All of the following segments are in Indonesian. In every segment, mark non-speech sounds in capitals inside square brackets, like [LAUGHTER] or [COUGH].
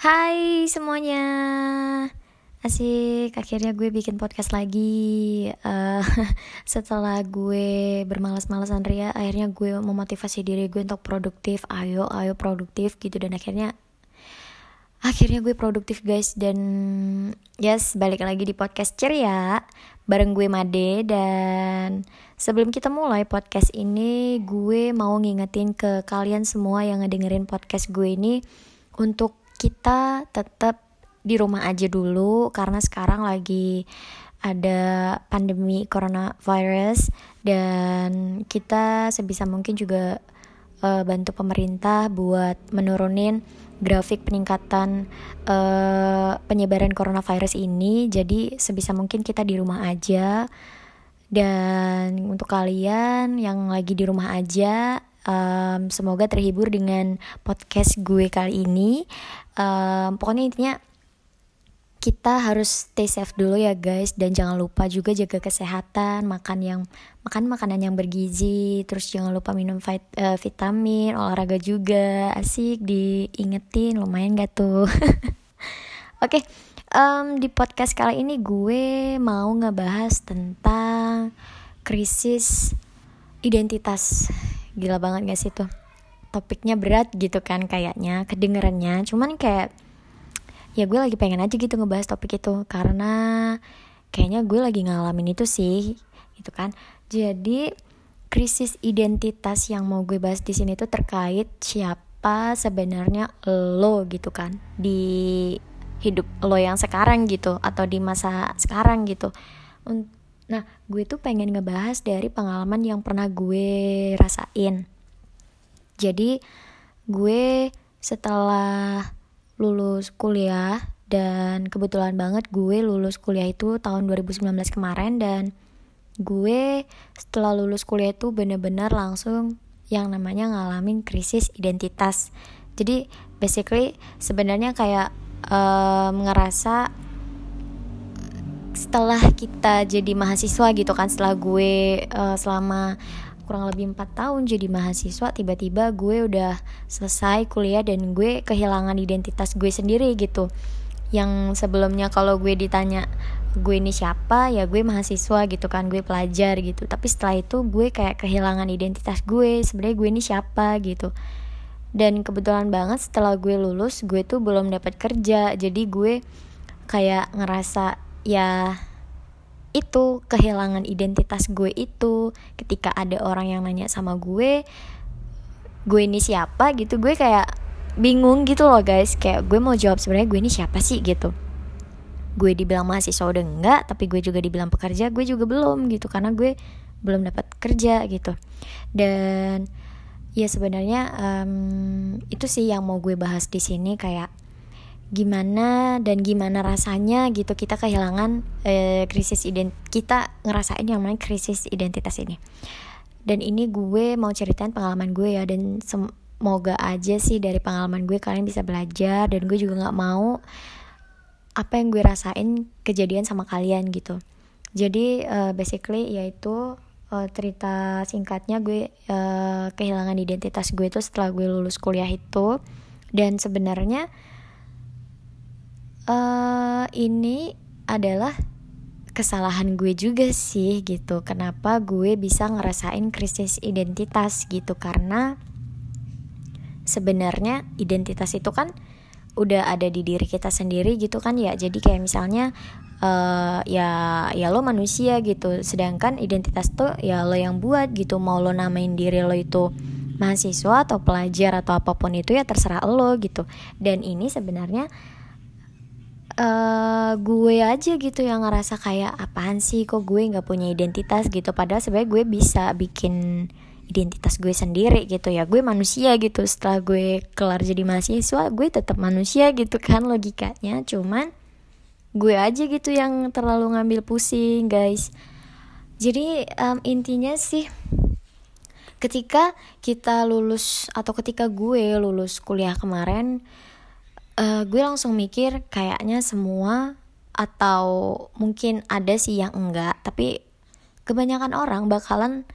Hai semuanya. Asik, akhirnya gue bikin podcast lagi. Uh, [LAUGHS] Setelah gue bermalas-malasan ria Akhirnya gue memotivasi diri gue untuk produktif. Ayo, ayo produktif gitu. Dan akhirnya Akhirnya gue produktif guys. Dan yes, balik lagi di podcast ceria Bareng gue Made. Dan sebelum kita mulai podcast ini Gue mau ngingetin ke kalian semua yang ngedengerin podcast gue ini Untuk kita tetap di rumah aja dulu karena sekarang lagi ada pandemi coronavirus dan kita sebisa mungkin juga uh, bantu pemerintah buat menurunin grafik peningkatan uh, penyebaran coronavirus ini. Jadi sebisa mungkin kita di rumah aja. Dan untuk kalian yang lagi di rumah aja um, semoga terhibur dengan podcast gue kali ini. Um, pokoknya intinya kita harus stay safe dulu ya guys. Dan jangan lupa juga jaga kesehatan makan yang makan makanan yang bergizi. Terus jangan lupa minum vit, uh, vitamin olahraga juga. Asik diingetin. Lumayan gak tuh? [LAUGHS] Oke okay, um, di podcast kali ini gue mau ngebahas tentang krisis identitas gila banget gak sih tuh? Topiknya berat gitu kan kayaknya kedengerannya. Cuman kayak ya gue lagi pengen aja gitu ngebahas topik itu. Karena kayaknya gue lagi ngalamin itu sih gitu kan. Jadi krisis identitas yang mau gue bahas di sini tuh terkait siapa sebenarnya lo gitu kan? Di hidup lo yang sekarang gitu atau di masa sekarang gitu nah gue tuh pengen ngebahas dari pengalaman yang pernah gue rasain. Jadi gue setelah lulus kuliah dan kebetulan banget gue lulus kuliah itu tahun 2019 kemarin dan gue setelah lulus kuliah itu bener-bener langsung yang namanya ngalamin krisis identitas. Jadi basically sebenarnya kayak um, ngerasa setelah kita jadi mahasiswa gitu kan setelah gue uh, selama kurang lebih 4 tahun jadi mahasiswa tiba-tiba gue udah selesai kuliah dan gue kehilangan identitas gue sendiri gitu. Yang sebelumnya kalau gue ditanya gue ini siapa? ya gue mahasiswa gitu kan gue pelajar gitu. Tapi setelah itu gue kayak kehilangan identitas gue sebenarnya gue ini siapa gitu. Dan kebetulan banget setelah gue lulus gue tuh belum dapat kerja. Jadi gue kayak ngerasa ya itu kehilangan identitas gue itu. Ketika ada orang yang nanya sama gue gue ini siapa? gitu gue kayak bingung gitu loh guys. Kayak gue mau jawab sebenarnya gue ini siapa sih gitu. Gue dibilang mahasiswa udah enggak tapi gue juga dibilang pekerja gue juga belum gitu. Karena gue belum dapat kerja gitu. Dan ya sebenarnya um, itu sih yang mau gue bahas di sini kayak gimana dan gimana rasanya gitu kita kehilangan eh, krisis ident kita ngerasain yang namanya krisis identitas ini. Dan ini gue mau ceritain pengalaman gue ya dan semoga aja sih dari pengalaman gue kalian bisa belajar dan gue juga nggak mau apa yang gue rasain kejadian sama kalian gitu. Jadi uh, basically yaitu uh, cerita singkatnya gue uh, kehilangan identitas gue itu setelah gue lulus kuliah itu. Dan sebenarnya ini adalah kesalahan gue juga sih gitu. Kenapa gue bisa ngerasain krisis identitas gitu? Karena sebenarnya identitas itu kan udah ada di diri kita sendiri gitu kan ya? Jadi kayak misalnya uh, ya ya lo manusia gitu. Sedangkan identitas tuh ya lo yang buat gitu. Mau lo namain diri lo itu mahasiswa atau pelajar atau apa pun itu ya terserah lo gitu. Dan ini sebenarnya uh, gue aja gitu yang ngerasa kayak apaan sih kok gue nggak punya identitas? gitu. Padahal sebenarnya gue bisa bikin identitas gue sendiri gitu ya. Gue manusia gitu. Setelah gue kelar jadi mahasiswa gue tetap manusia gitu kan logikanya. Cuman gue aja gitu yang terlalu ngambil pusing guys. Jadi um, intinya sih ketika kita lulus atau ketika gue lulus kuliah kemarin uh, gue langsung mikir kayaknya semua atau mungkin ada sih yang enggak tapi kebanyakan orang bakalan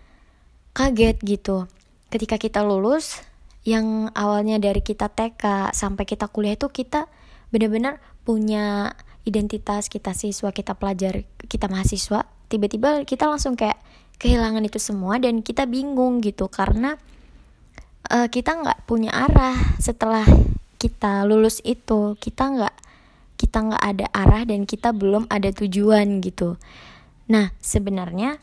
kaget gitu. Ketika kita lulus yang awalnya dari kita TK sampai kita kuliah itu kita bener-bener punya identitas kita siswa kita pelajar kita mahasiswa tiba-tiba kita langsung kayak kehilangan itu semua dan kita bingung gitu karena uh, kita nggak punya arah setelah kita lulus itu kita nggak kita nggak ada arah dan kita belum ada tujuan gitu. Nah sebenarnya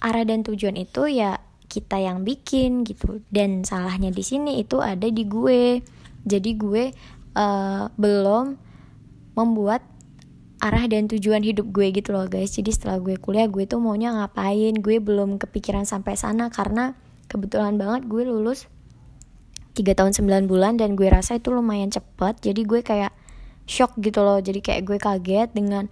arah dan tujuan itu ya kita yang bikin gitu. Dan salahnya di sini itu ada di gue. Jadi gue uh, belum membuat arah dan tujuan hidup gue gitu loh guys. Jadi setelah gue kuliah gue tuh maunya ngapain? Gue belum kepikiran sampai sana karena kebetulan banget gue lulus 3 tahun 9 bulan dan gue rasa itu lumayan cepet. Jadi gue kayak shock gitu loh. Jadi kayak gue kaget dengan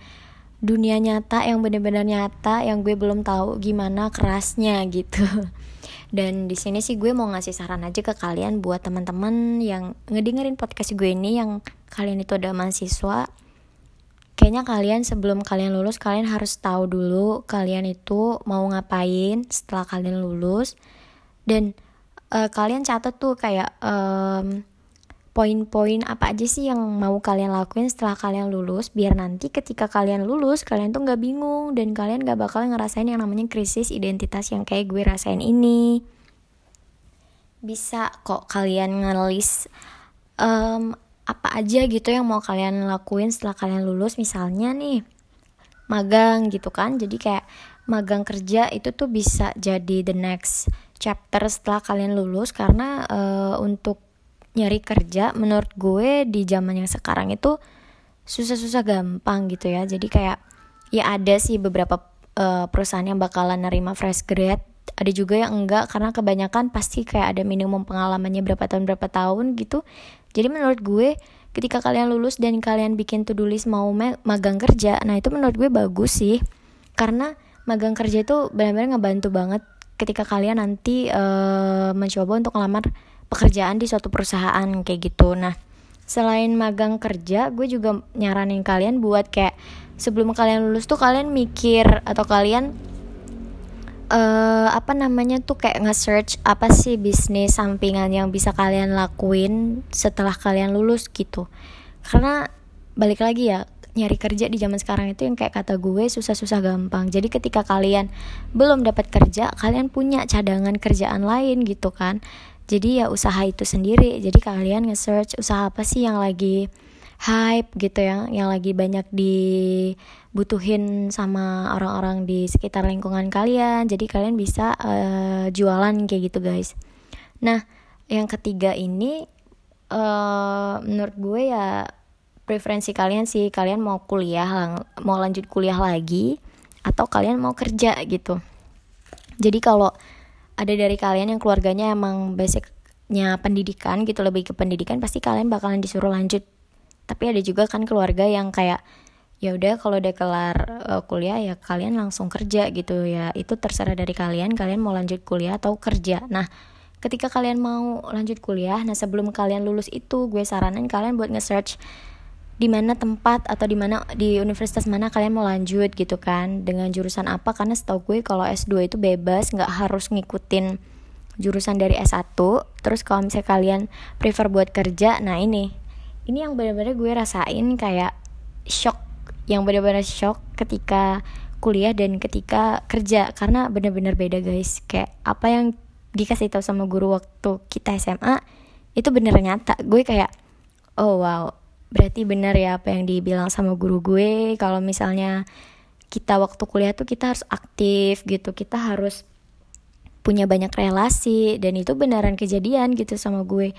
dunia nyata yang bener-bener nyata yang gue belum tahu gimana kerasnya gitu. [LAUGHS] Dan di sini sih gue mau ngasih saran aja ke kalian buat teman-teman yang ngedengerin podcast gue ini yang kalian itu ada mahasiswa. Kayaknya kalian sebelum kalian lulus kalian harus tahu dulu kalian itu mau ngapain setelah kalian lulus. Dan uh, kalian catat tuh kayak um, poin-poin apa aja sih yang mau kalian lakuin setelah kalian lulus biar nanti ketika kalian lulus kalian tuh nggak bingung dan kalian nggak bakal ngerasain yang namanya krisis identitas yang kayak gue rasain ini. Bisa kok kalian ngelis um, apa aja gitu yang mau kalian lakuin setelah kalian lulus. Misalnya nih magang gitu kan. Jadi kayak magang kerja itu tuh bisa jadi the next chapter setelah kalian lulus karena uh, untuk nyari kerja menurut gue di zaman yang sekarang itu susah-susah gampang gitu ya jadi kayak ya ada sih beberapa uh, perusahaan yang bakalan nerima fresh grad ada juga yang enggak karena kebanyakan pasti kayak ada minimum pengalamannya berapa tahun berapa tahun gitu jadi menurut gue ketika kalian lulus dan kalian bikin to-do list mau magang kerja, nah itu menurut gue bagus sih. Karena magang kerja itu benar-benar ngebantu banget ketika kalian nanti uh, mencoba untuk ngelamar pekerjaan di suatu perusahaan kayak gitu. Nah, selain magang kerja, gue juga nyaranin kalian buat kayak sebelum kalian lulus tuh kalian mikir atau kalian uh, apa namanya tuh kayak nge-search apa sih bisnis sampingan yang bisa kalian lakuin setelah kalian lulus gitu karena balik lagi ya nyari kerja di zaman sekarang itu yang kayak kata gue susah-susah gampang. Jadi ketika kalian belum dapat kerja kalian punya cadangan kerjaan lain gitu kan. Jadi ya usaha itu sendiri. Jadi kalian nge-search usaha apa sih yang lagi hype gitu ya yang lagi banyak dibutuhin sama orang-orang di sekitar lingkungan kalian. Jadi kalian bisa uh, jualan kayak gitu guys. Nah yang ketiga ini uh, menurut gue ya preferensi kalian sih kalian mau kuliah mau lanjut kuliah lagi atau kalian mau kerja gitu. Jadi kalau ada dari kalian yang keluarganya emang basicnya pendidikan gitu lebih ke pendidikan pasti kalian bakalan disuruh lanjut. Tapi ada juga kan keluarga yang kayak ya udah kalau udah kelar uh, kuliah ya kalian langsung kerja gitu. Ya itu terserah dari kalian kalian mau lanjut kuliah atau kerja. Nah ketika kalian mau lanjut kuliah nah sebelum kalian lulus itu gue saranin kalian buat nge-search di mana tempat atau di mana di universitas mana kalian mau lanjut gitu kan dengan jurusan apa karena setahu gue kalau S2 itu bebas nggak harus ngikutin jurusan dari S1 terus kalau misalnya kalian prefer buat kerja nah ini ini yang benar-benar gue rasain kayak shock yang benar-benar shock ketika kuliah dan ketika kerja karena benar-benar beda guys. Kayak apa yang dikasih tahu sama guru waktu kita SMA itu bener nyata. Gue kayak oh wow berarti bener ya apa yang dibilang sama guru gue kalau misalnya kita waktu kuliah tuh kita harus aktif gitu kita harus punya banyak relasi dan itu beneran kejadian gitu sama gue.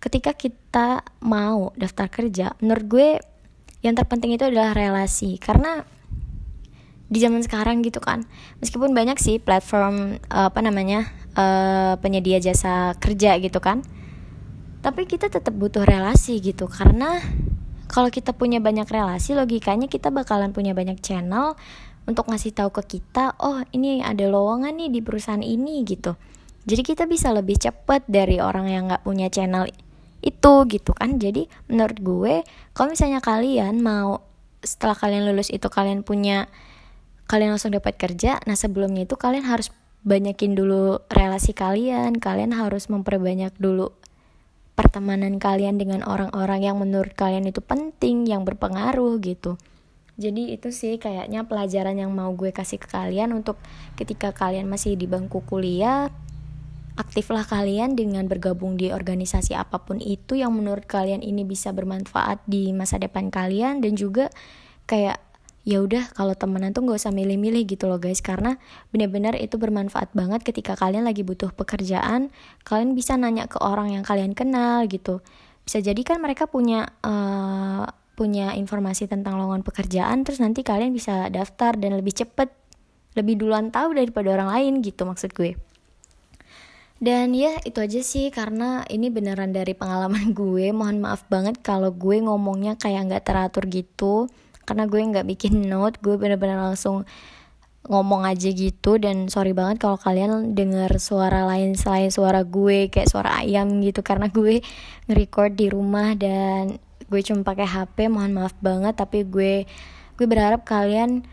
Ketika kita mau daftar kerja menurut gue yang terpenting itu adalah relasi. Karena di zaman sekarang gitu kan meskipun banyak sih platform uh, apa namanya uh, penyedia jasa kerja gitu kan tapi kita tetap butuh relasi gitu karena kalau kita punya banyak relasi logikanya kita bakalan punya banyak channel untuk ngasih tahu ke kita oh ini ada lowongan nih di perusahaan ini gitu. Jadi kita bisa lebih cepat dari orang yang nggak punya channel itu gitu kan. Jadi menurut gue kalau misalnya kalian mau setelah kalian lulus itu kalian punya kalian langsung dapat kerja nah sebelumnya itu kalian harus banyakin dulu relasi kalian kalian harus memperbanyak dulu pertemanan kalian dengan orang-orang yang menurut kalian itu penting, yang berpengaruh gitu. Jadi itu sih kayaknya pelajaran yang mau gue kasih ke kalian untuk ketika kalian masih di bangku kuliah, aktiflah kalian dengan bergabung di organisasi apa pun itu yang menurut kalian ini bisa bermanfaat di masa depan kalian dan juga kayak ya udah kalau temenan tuh nggak usah milih-milih gitu loh guys. Karena benar-benar itu bermanfaat banget ketika kalian lagi butuh pekerjaan kalian bisa nanya ke orang yang kalian kenal gitu. Bisa jadi kan mereka punya uh, punya informasi tentang lowongan pekerjaan terus nanti kalian bisa daftar dan lebih cepet lebih duluan tahu daripada orang lain gitu maksud gue. Dan ya itu aja sih karena ini beneran dari pengalaman [LAUGHS] gue. Mohon maaf banget kalau gue ngomongnya kayak nggak teratur gitu karena gue nggak bikin note gue bener-bener langsung ngomong aja gitu. Dan sorry banget kalau kalian dengar suara lain selain suara gue kayak suara ayam gitu. Karena gue nge-record di rumah dan gue cuma pakai HP mohon maaf banget. Tapi gue gue berharap kalian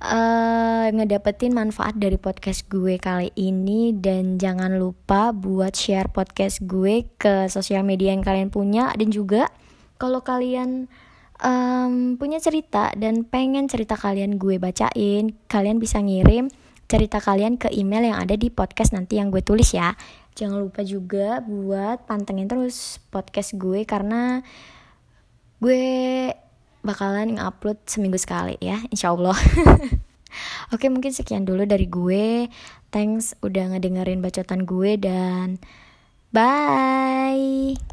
uh, ngedapetin manfaat dari podcast gue kali ini. Dan jangan lupa buat share podcast gue ke sosial media yang kalian punya. Dan juga kalau kalian um, punya cerita dan pengen cerita kalian gue bacain, kalian bisa ngirim cerita kalian ke email yang ada di podcast nanti yang gue tulis ya. Jangan lupa juga buat pantengin terus podcast gue karena gue bakalan ngupload seminggu sekali ya, insya Allah. [LAUGHS] Oke mungkin sekian dulu dari gue. Thanks udah ngedengerin bacotan gue dan bye.